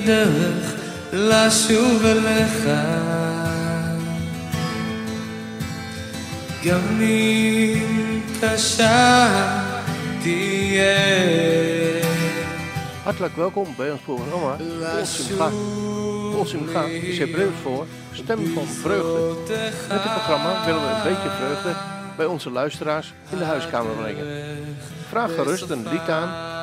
את הדרך לשוב אליך גם אם קשה תהיה Hartelijk welkom bij ons programma Kol Simcha. Kol Simcha is Hebreeuws voor stem van vreugde. Met dit programma willen we een beetje vreugde bij onze luisteraars in de huiskamer brengen. Vraag gerust een lied aan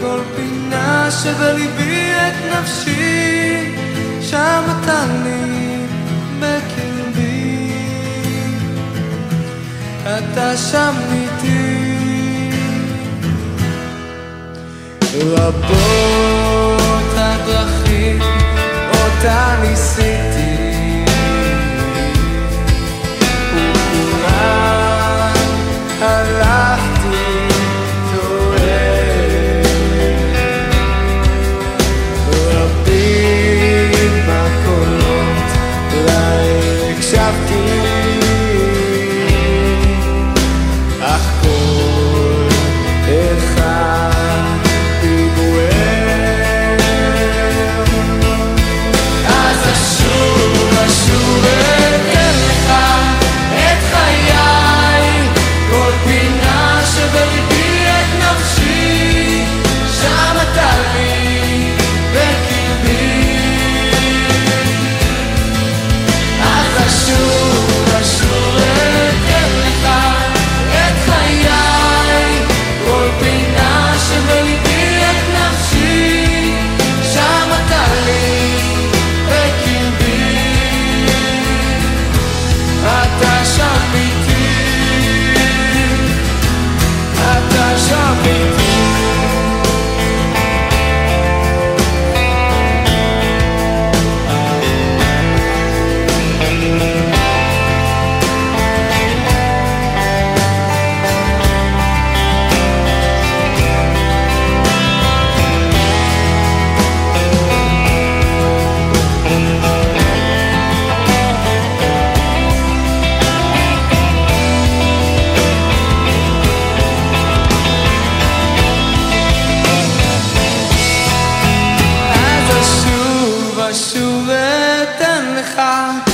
כל פינה שבליבי את נפשי, שם אתה לי בקרבי. אתה שם איתי. רבות הדרכים אותה ניסיתי, וכולן אתן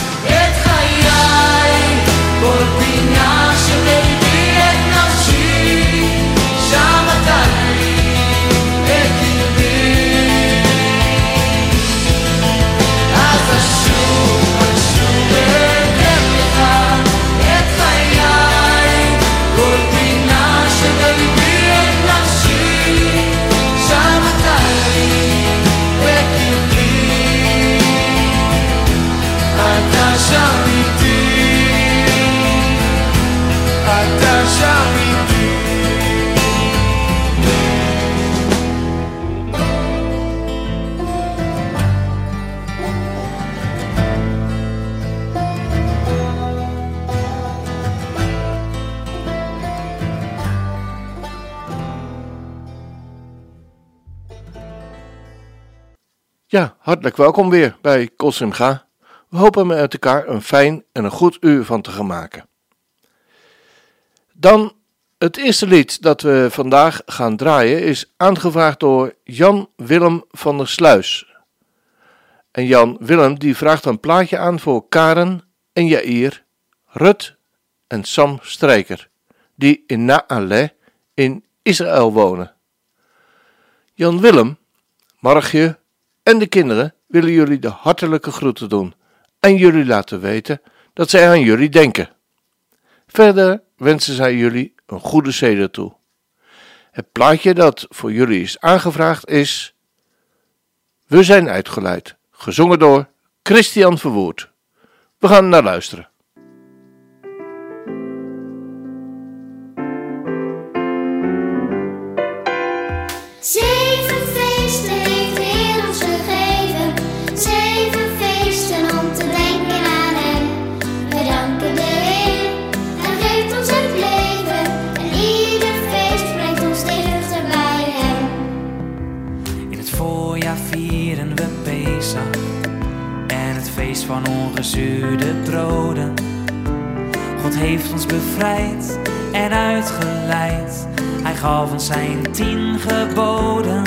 welkom weer bij Kosim Ga. We hopen met elkaar een fijn en een goed uur van te gaan maken. Dan het eerste lied dat we vandaag gaan draaien is aangevraagd door Jan Willem van der Sluis. En Jan Willem die vraagt een plaatje aan voor Karen en Jair, Rut en Sam Strijker, die in Naale in Israël wonen. Jan Willem, Margje en de kinderen willen jullie de hartelijke groeten doen en jullie laten weten dat zij aan jullie denken. Verder wensen zij jullie een goede zeder toe. Het plaatje dat voor jullie is aangevraagd is We zijn uitgeleid, gezongen door Christian Verwoerd. We gaan naar luisteren. Ongezuurde broden. God heeft ons bevrijd en uitgeleid. Hij gaf ons zijn tien geboden.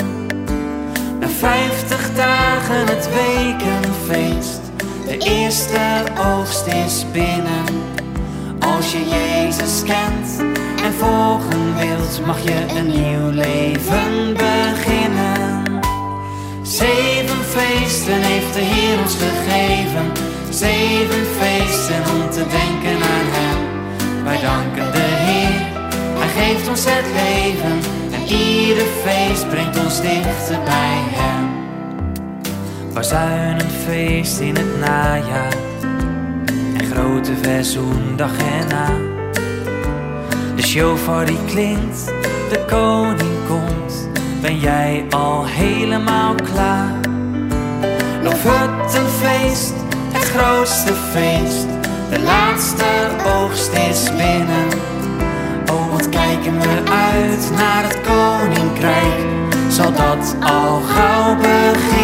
Na vijftig dagen het wekenfeest. De eerste oogst is binnen. Als je Jezus kent en volgen wilt, mag je een nieuw leven beginnen. Zeven feesten heeft de Heer ons gegeven. Zeven feesten om te denken aan Hem. Wij danken de Heer, Hij geeft ons het leven. En ieder feest brengt ons dichter bij Hem. feest in het najaar. En grote verzoendag erna. De shofar die klinkt, de koning komt. Ben jij al helemaal klaar? Nog het een feest, grootste feest. De laatste oogst is binnen. Oh, wat kijken we uit naar het koninkrijk. Zal dat al gauw beginnen?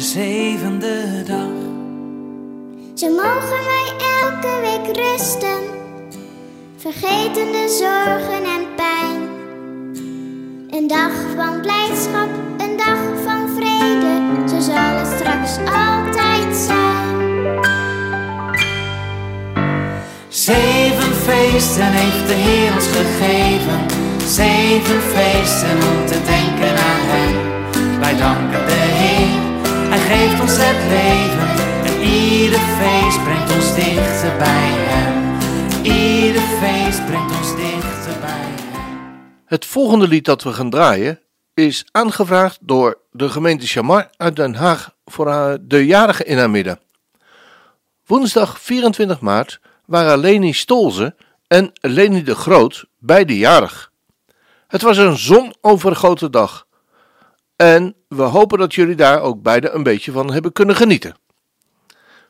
De zevende dag. Zo mogen wij elke week rusten, vergeten de zorgen en pijn. Een dag van blijdschap, een dag van vrede, zo zal het straks altijd zijn. Zeven feesten heeft de Heer ons gegeven. Zeven feesten om te denken aan Hem. Wij danken de Heer, Hij geeft ons het leven. En ieder feest brengt ons dichter bij Hem. Ieder feest brengt ons dichter bij Hem. Het volgende lied dat we gaan draaien is aangevraagd door de gemeente Chamar uit Den Haag voor de jarige in haar midden. Woensdag 24 maart waren Leni Stolze en Leni de Groot beide jarig. Het was een zonovergoten dag. En we hopen dat jullie daar ook beide een beetje van hebben kunnen genieten.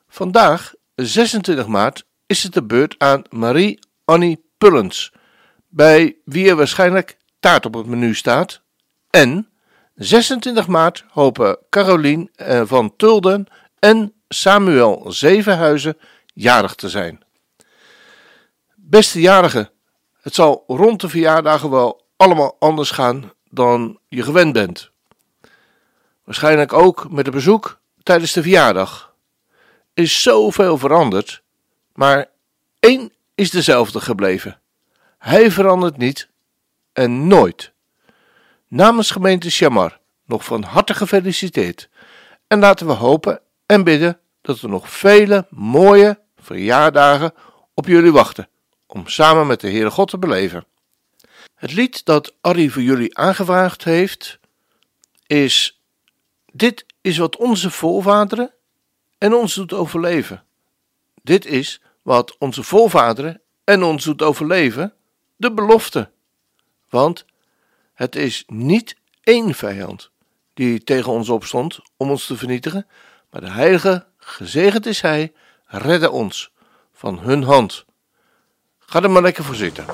Vandaag, 26 maart, is het de beurt aan Marie-Annie Pullens, bij wie er waarschijnlijk taart op het menu staat. En 26 maart hopen Carolien eh, van Tulden en Samuel Zevenhuizen jarig te zijn. Beste jarige, het zal rond de verjaardagen wel allemaal anders gaan dan je gewend bent. Waarschijnlijk ook met een bezoek tijdens de verjaardag. Er is zoveel veranderd, maar één is dezelfde gebleven. Hij verandert niet en nooit. Namens gemeente Chamar nog van harte gefeliciteerd en laten we hopen en bidden dat er nog vele mooie verjaardagen op jullie wachten om samen met de Heere God te beleven. Het lied dat Arrie voor jullie aangevraagd heeft is Dit is wat onze voorvaderen en ons doet overleven. Dit is wat onze voorvaderen en ons doet overleven, de belofte. Want het is niet één vijand die tegen ons opstond om ons te vernietigen, maar de Heilige, gezegend is Hij, redde ons van hun hand. Ga er maar lekker voor zitten.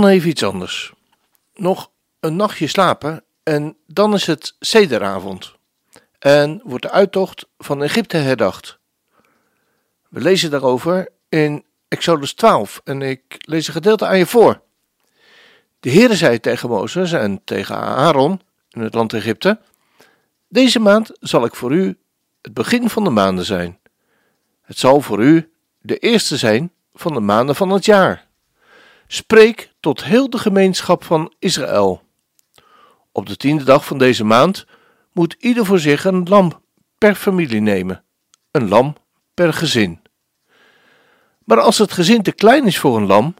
Dan even iets anders. Nog een nachtje slapen en dan is het sederavond. En wordt de uittocht van Egypte herdacht. We lezen daarover in Exodus 12 en ik lees een gedeelte aan je voor. De Heere zei tegen Mozes en tegen Aaron in het land Egypte: Deze maand zal ik voor u het begin van de maanden zijn. Het zal voor u de eerste zijn van de maanden van het jaar. Spreek tot heel de gemeenschap van Israël. Op de tiende dag van deze maand moet ieder voor zich een lam per familie nemen, een lam per gezin. Maar als het gezin te klein is voor een lam,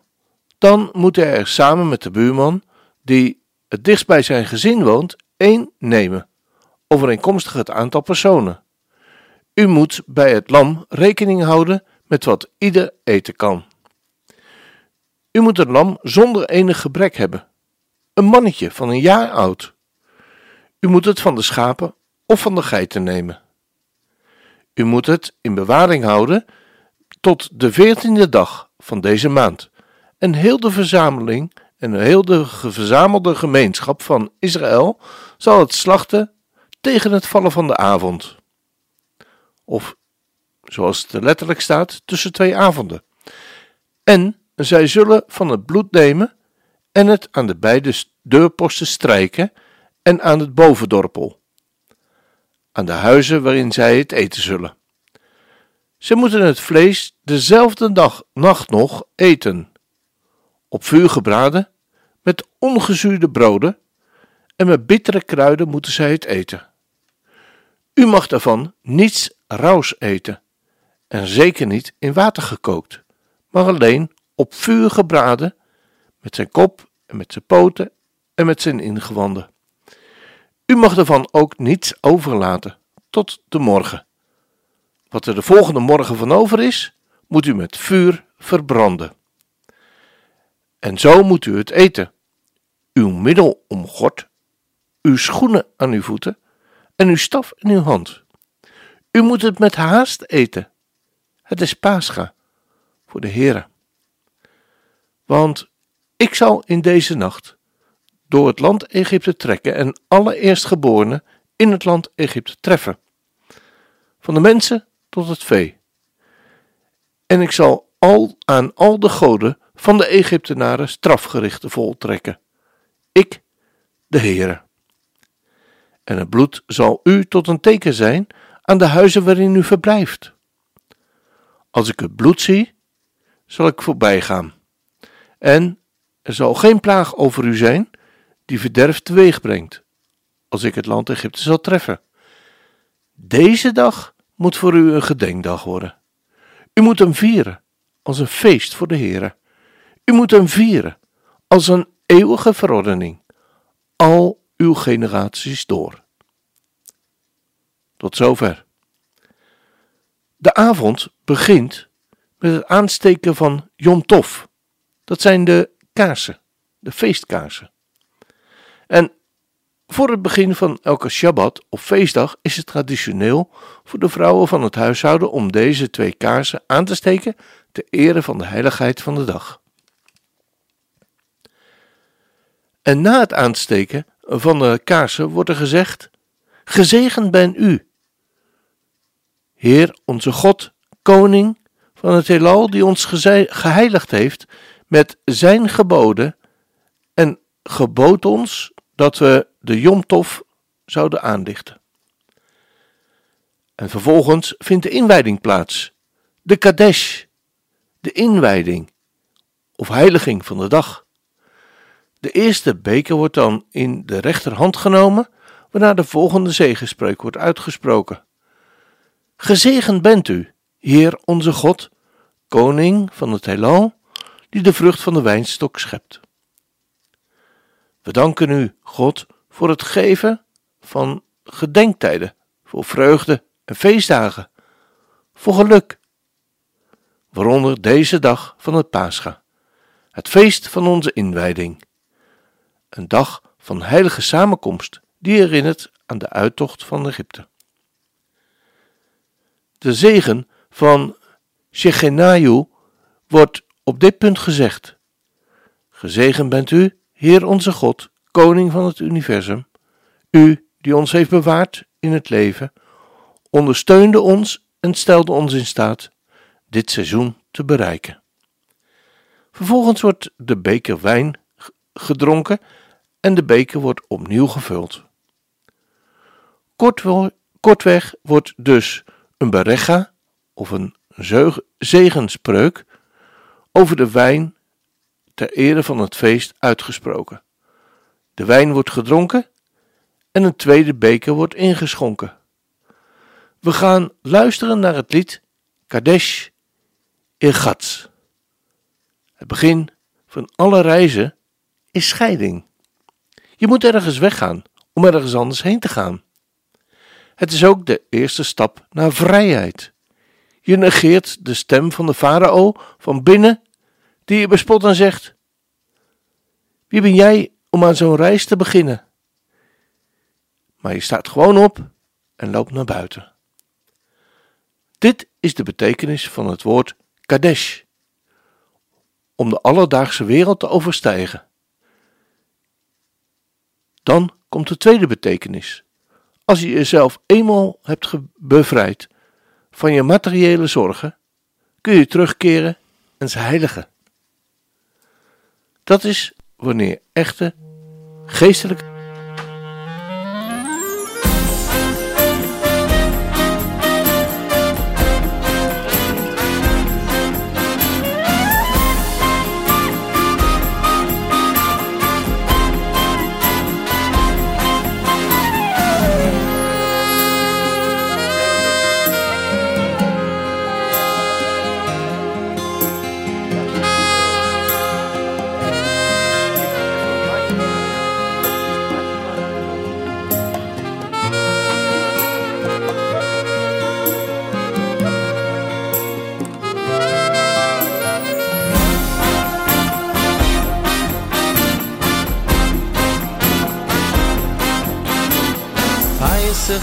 dan moet er samen met de buurman, die het dichtst bij zijn gezin woont, één nemen, overeenkomstig het aantal personen. U moet bij het lam rekening houden met wat ieder eten kan. U moet een lam zonder enig gebrek hebben, een mannetje van een jaar oud. U moet het van de schapen of van de geiten nemen. U moet het in bewaring houden tot de veertiende dag van deze maand. En heel de verzameling en heel de verzamelde gemeenschap van Israël zal het slachten tegen het vallen van de avond. Of, zoals het er letterlijk staat, tussen twee avonden. En zij zullen van het bloed nemen en het aan de beide deurposten strijken en aan het bovendorpel, aan de huizen waarin zij het eten zullen. Ze moeten het vlees dezelfde dag, nacht nog eten, op vuur gebraden, met ongezuurde broden, en met bittere kruiden moeten zij het eten. U mag daarvan niets rauws eten, en zeker niet in water gekookt, maar alleen op vuur gebraden, met zijn kop en met zijn poten en met zijn ingewanden. U mag ervan ook niets overlaten tot de morgen. Wat er de volgende morgen van over is, moet u met vuur verbranden. En zo moet u het eten. Uw middel omgord, uw schoenen aan uw voeten en uw staf in uw hand. U moet het met haast eten. Het is Pascha voor de Heere. Want ik zal in deze nacht door het land Egypte trekken en alle eerstgeborenen in het land Egypte treffen, van de mensen tot het vee. En ik zal al aan al de goden van de Egyptenaren strafgerichten voltrekken. Ik, de Heere. En het bloed zal u tot een teken zijn aan de huizen waarin u verblijft. Als ik het bloed zie, zal ik voorbij gaan. En er zal geen plaag over u zijn die verderf teweeg brengt, als ik het land Egypte zal treffen. Deze dag moet voor u een gedenkdag worden. U moet hem vieren als een feest voor de Heere. U moet hem vieren als een eeuwige verordening, al uw generaties door. Tot zover. De avond begint met het aansteken van Yom Tov. Dat zijn de kaarsen, de feestkaarsen. En voor het begin van elke Shabbat of feestdag is het traditioneel voor de vrouwen van het huishouden om deze twee kaarsen aan te steken ter ere van de heiligheid van de dag. En na het aansteken van de kaarsen wordt er gezegd: Gezegend ben u, Heer onze God, Koning van het heelal, die ons geheiligd heeft met zijn geboden en gebood ons dat we de Jomtof zouden aanlichten. En vervolgens vindt de inwijding plaats, de Kadesh, de inwijding of heiliging van de dag. De eerste beker wordt dan in de rechterhand genomen, waarna de volgende zegenspreuk wordt uitgesproken. Gezegend bent u, Heer onze God, Koning van het heelal, die de vrucht van de wijnstok schept. We danken u, God, voor het geven van gedenktijden, voor vreugde en feestdagen, voor geluk. Waaronder deze dag van het Pascha, het feest van onze inwijding. Een dag van heilige samenkomst die herinnert aan de uittocht van Egypte. De zegen van Shechenayu wordt op dit punt gezegd. Gezegend bent u, Heer onze God, Koning van het universum, u die ons heeft bewaard in het leven, ondersteunde ons en stelde ons in staat dit seizoen te bereiken. Vervolgens wordt de beker wijn gedronken en de beker wordt opnieuw gevuld. kortweg wordt dus een berecha of een zegenspreuk over de wijn ter ere van het feest uitgesproken. De wijn wordt gedronken en een tweede beker wordt ingeschonken. We gaan luisteren naar het lied Kadesh Irgatz. Het begin van alle reizen is scheiding. Je moet ergens weggaan om ergens anders heen te gaan. Het is ook de eerste stap naar vrijheid. Je negeert de stem van de farao van binnen, die je bespot en zegt: Wie ben jij om aan zo'n reis te beginnen? Maar je staat gewoon op en loopt naar buiten. Dit is de betekenis van het woord Kadesh, om de alledaagse wereld te overstijgen. Dan komt de tweede betekenis, Als je jezelf eenmaal hebt bevrijd van je materiële zorgen, kun je terugkeren en ze heiligen. Dat is wanneer echte geestelijke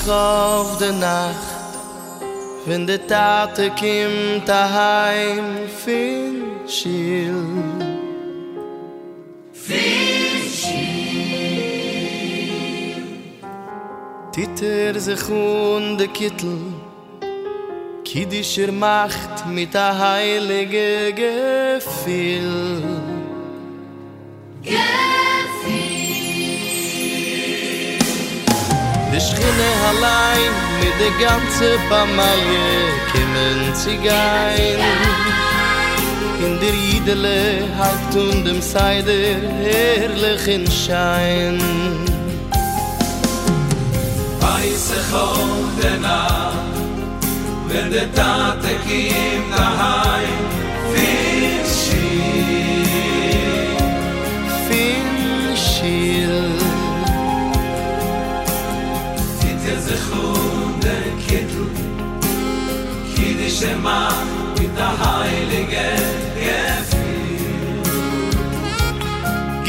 auf de nacht wenn de tate kimt daheim fin schil fin schil Titter ze und de kittel Kiddischer macht mit der heilige gefühl yeah. Schinne allein mit der ganze Pamalie kimmen Zigein In der Idele halt und dem Seider herrlichen Schein Weiße kommt der Nacht, wenn der Tate kommt daheim, viel שמע mit der heilige gefiel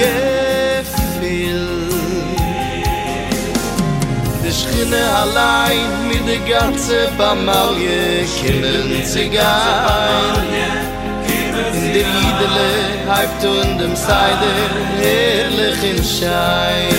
gefiel de schine allein mit de ganze bamalie kimmen zigan in de und dem seide herrlich in schein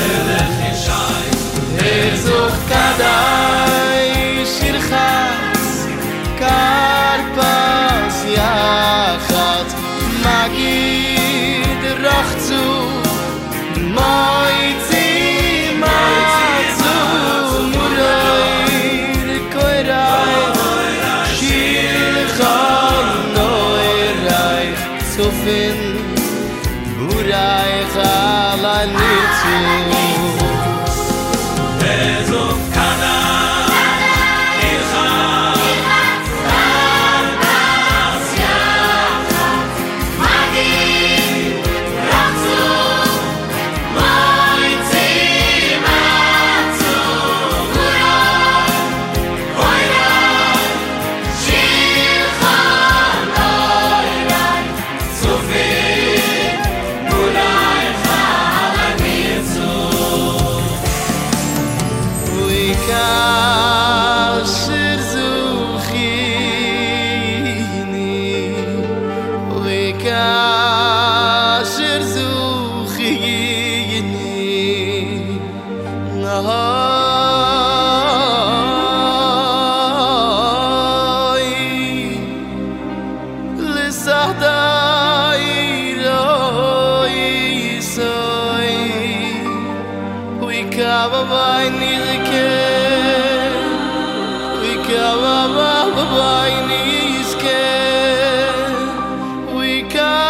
We cover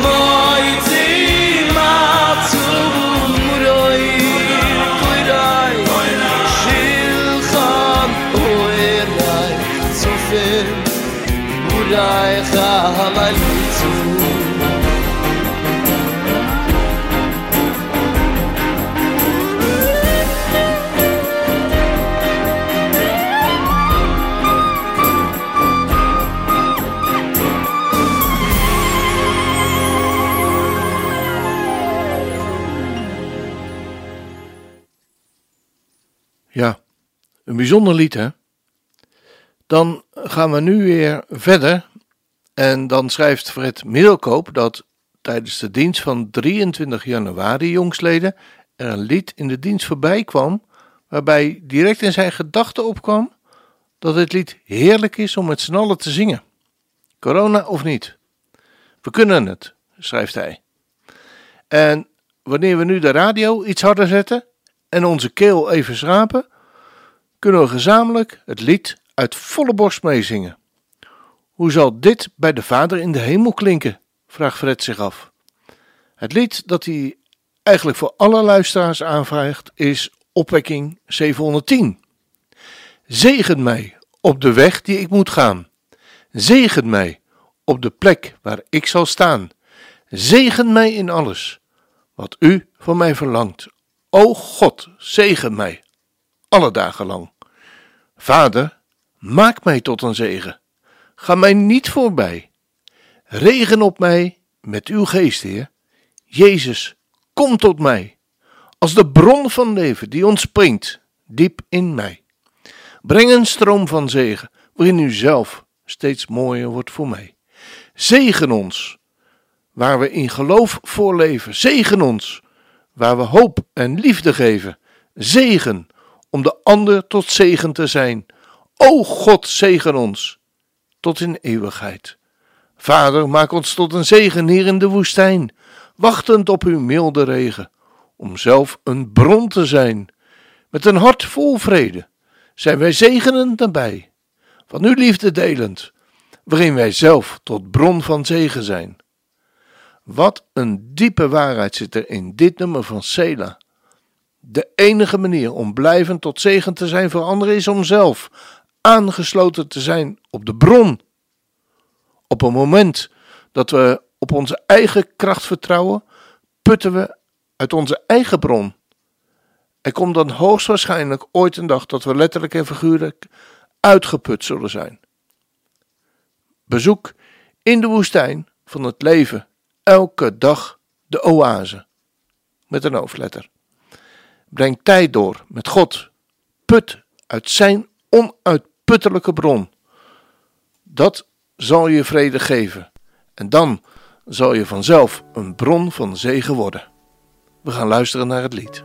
we bijzonder lied hè. Dan gaan we nu weer verder. En dan schrijft Fred Middelkoop dat tijdens de dienst van 23 januari jongsleden er een lied in de dienst voorbij kwam, waarbij direct in zijn gedachten opkwam dat het lied heerlijk is om met z'n allen te zingen. Corona of niet. We kunnen het, schrijft hij. En wanneer we nu de radio iets harder zetten en onze keel even schrapen, kunnen we gezamenlijk het lied uit volle borst meezingen. Hoe zal dit bij de Vader in de hemel klinken? vraagt Fred zich af. Het lied dat hij eigenlijk voor alle luisteraars aanvraagt is Opwekking 710. Zegen mij op de weg die ik moet gaan. Zegen mij op de plek waar ik zal staan. Zegen mij in alles wat u van mij verlangt. O God, zegen mij alle dagen lang. Vader, maak mij tot een zegen. Ga mij niet voorbij. Regen op mij met uw geest, Heer. Jezus, kom tot mij. Als de bron van leven die ontspringt diep in mij. Breng een stroom van zegen, waarin u zelf steeds mooier wordt voor mij. Zegen ons, waar we in geloof voor leven. Zegen ons, waar we hoop en liefde geven. Zegen, om de ander tot zegen te zijn. O God, zegen ons, tot in eeuwigheid. Vader, maak ons tot een zegen hier in de woestijn, wachtend op uw milde regen, om zelf een bron te zijn. Met een hart vol vrede zijn wij zegenend nabij, van uw liefde delend, waarin wij zelf tot bron van zegen zijn. Wat een diepe waarheid zit er in dit nummer van Sela. De enige manier om blijvend tot zegen te zijn voor anderen is om zelf aangesloten te zijn op de bron. Op een moment dat we op onze eigen kracht vertrouwen, putten we uit onze eigen bron. Er komt dan hoogstwaarschijnlijk ooit een dag dat we letterlijk en figuurlijk uitgeput zullen zijn. Bezoek in de woestijn van het leven elke dag de oase met een hoofdletter. Breng tijd door met God. Put uit zijn onuitputtelijke bron. Dat zal je vrede geven. En dan zal je vanzelf een bron van zegen worden. We gaan luisteren naar het lied.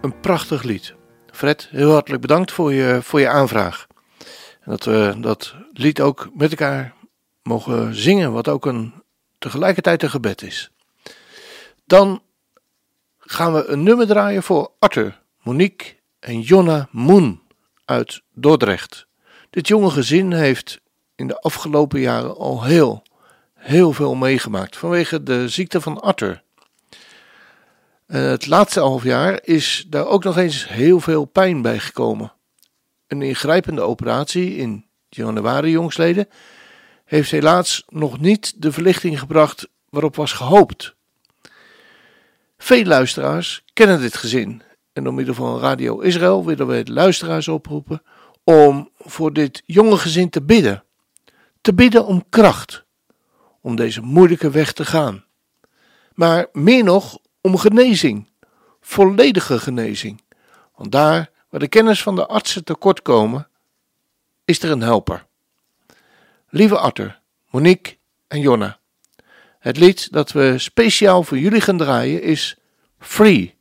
Een, prachtig lied. Fred, heel hartelijk bedankt voor je, voor je aanvraag. En dat we dat lied ook met elkaar mogen zingen, wat ook een, tegelijkertijd een gebed is. Dan gaan we een nummer draaien voor Arthur, Monique en Jonna Moen uit Dordrecht. Dit jonge gezin heeft in de afgelopen jaren al heel, heel veel meegemaakt vanwege de ziekte van Arthur. En het laatste half jaar is daar ook nog eens heel veel pijn bij gekomen. Een ingrijpende operatie in januari jongsleden heeft helaas nog niet de verlichting gebracht waarop was gehoopt. Veel luisteraars kennen dit gezin en door middel van Radio Israël willen we de luisteraars oproepen om voor dit jonge gezin te bidden. Te bidden om kracht, om deze moeilijke weg te gaan. Maar meer nog om genezing, volledige genezing. Want daar waar de kennis van de artsen tekort komen, is er een helper. Lieve Arthur, Monique en Jonna, het lied dat we speciaal voor jullie gaan draaien is Free.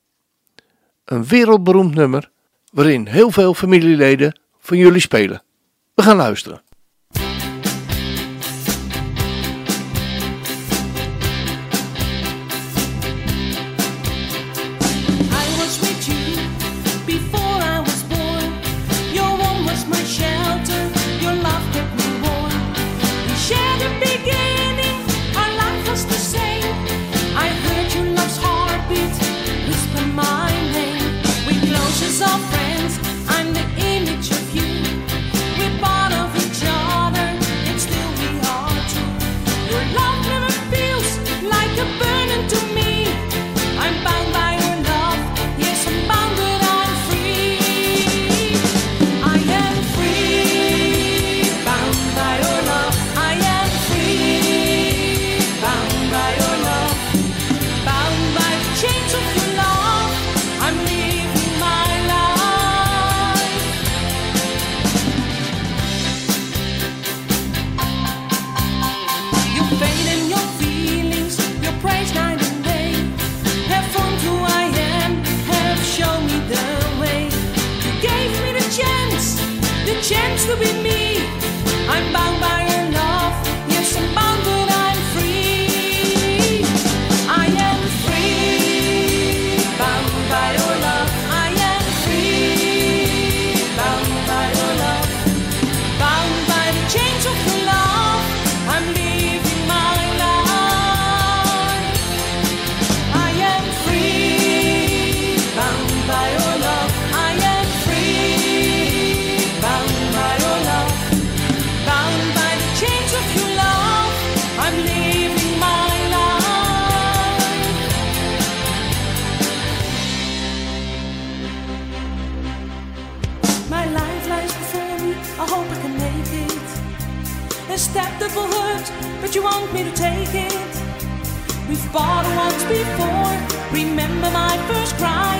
Een wereldberoemd nummer waarin heel veel familieleden van jullie spelen. We gaan luisteren. To be me. You want me to take it. We've fought once before. Remember my first cry.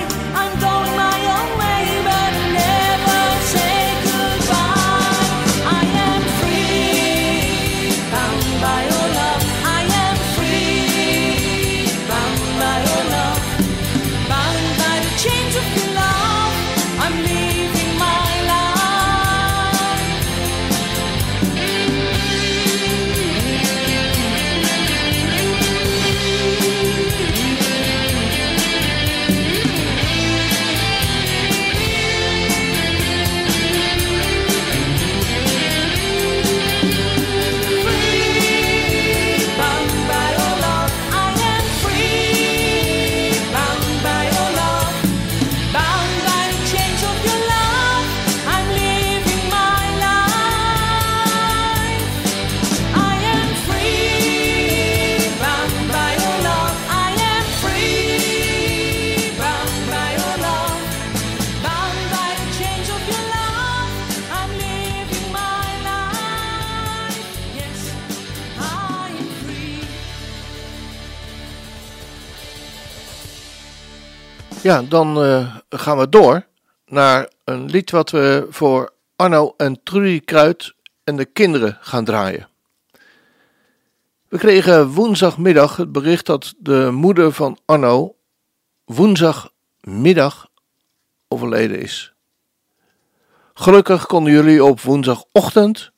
Ja, dan eh, gaan we door naar een lied wat we voor Arno en Trudy Kruid en de kinderen gaan draaien. We kregen woensdagmiddag het bericht dat de moeder van Arno woensdagmiddag overleden is. Gelukkig konden jullie op woensdagochtend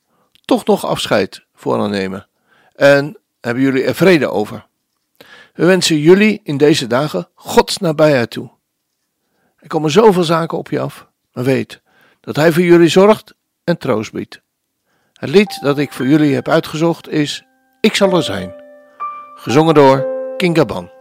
toch nog afscheid voor haar nemen en hebben jullie er vrede over. We wensen jullie in deze dagen Gods nabijheid toe. Er komen zoveel zaken op je af, maar weet dat Hij voor jullie zorgt en troost biedt. Het lied dat ik voor jullie heb uitgezocht is Ik zal er zijn, gezongen door King Gaban.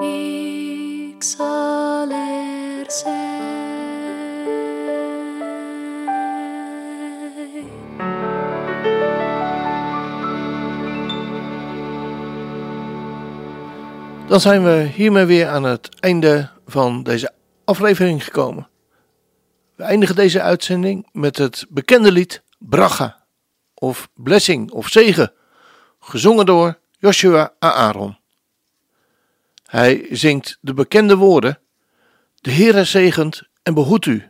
Ik zal er zijn. Dan zijn we hiermee weer aan het einde van deze aflevering gekomen. We eindigen deze uitzending met het bekende lied Bracha of Blessing of Zegen, gezongen door Joshua Aaron. Hij zingt de bekende woorden: De Heere zegent en behoedt u.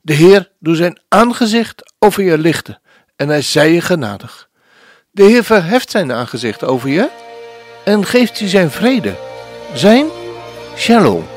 De Heer doet zijn aangezicht over je lichten en hij zij je genadig. De Heer verheft zijn aangezicht over je en geeft u zijn vrede, zijn shalom.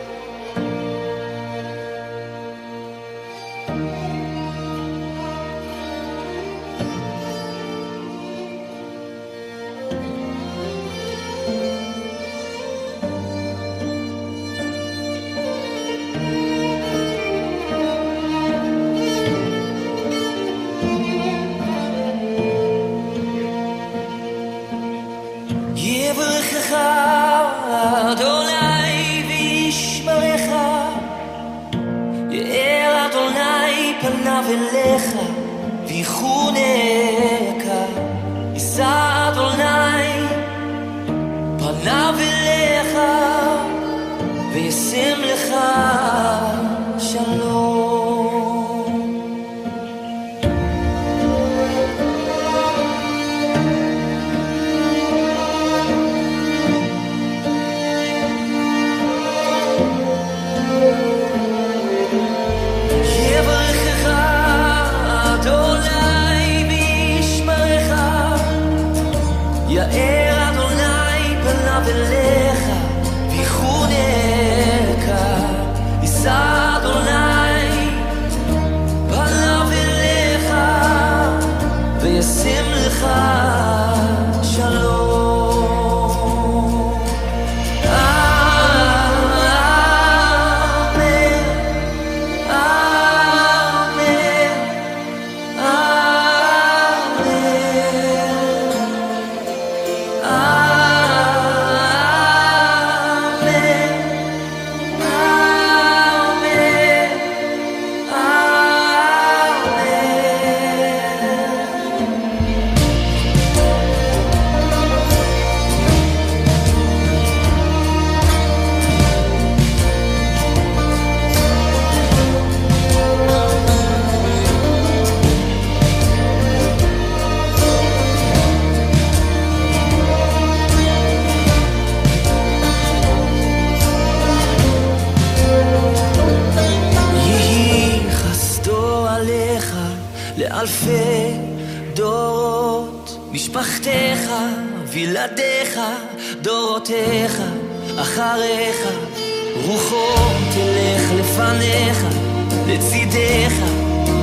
לצידך,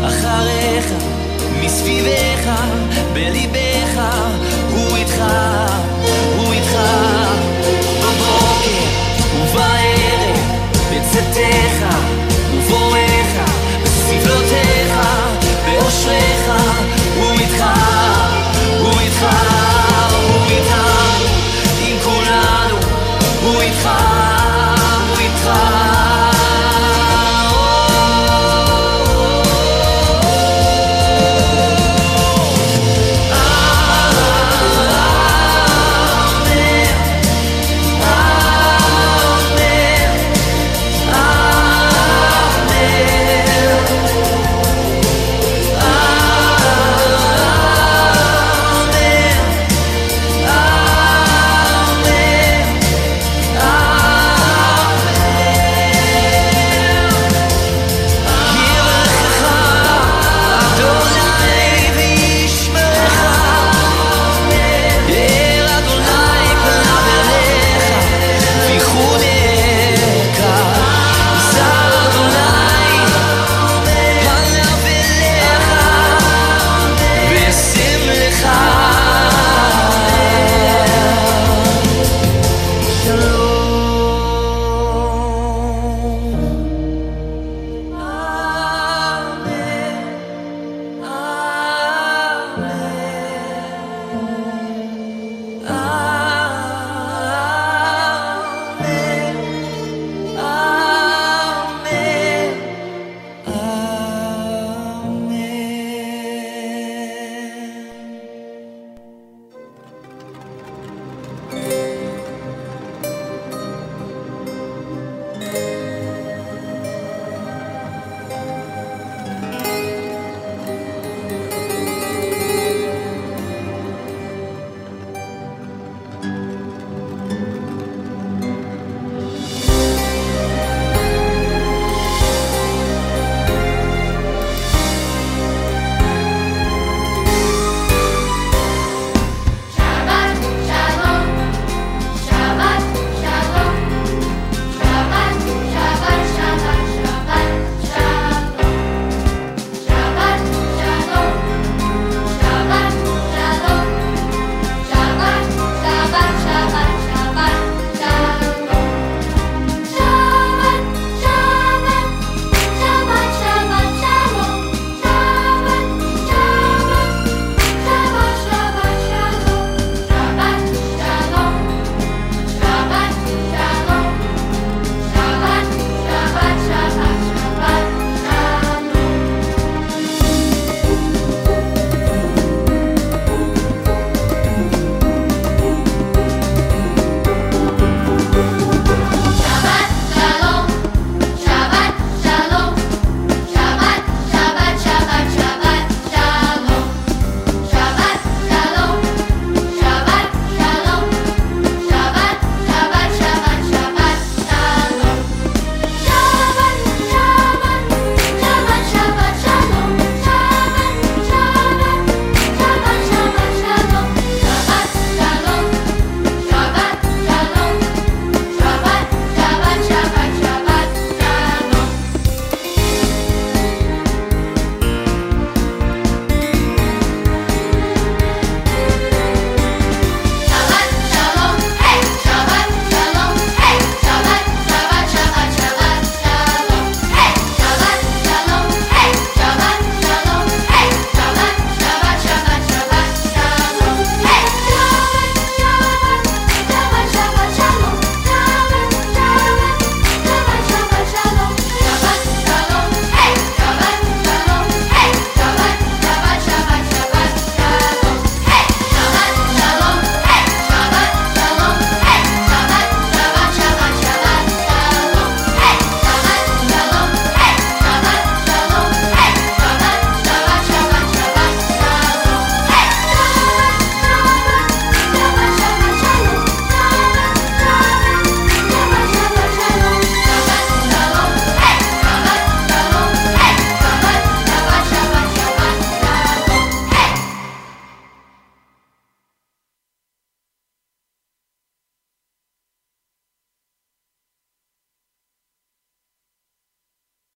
אחריך, מסביבך, בליבך, הוא איתך, הוא איתך. בבוקר ובערב, בצאתך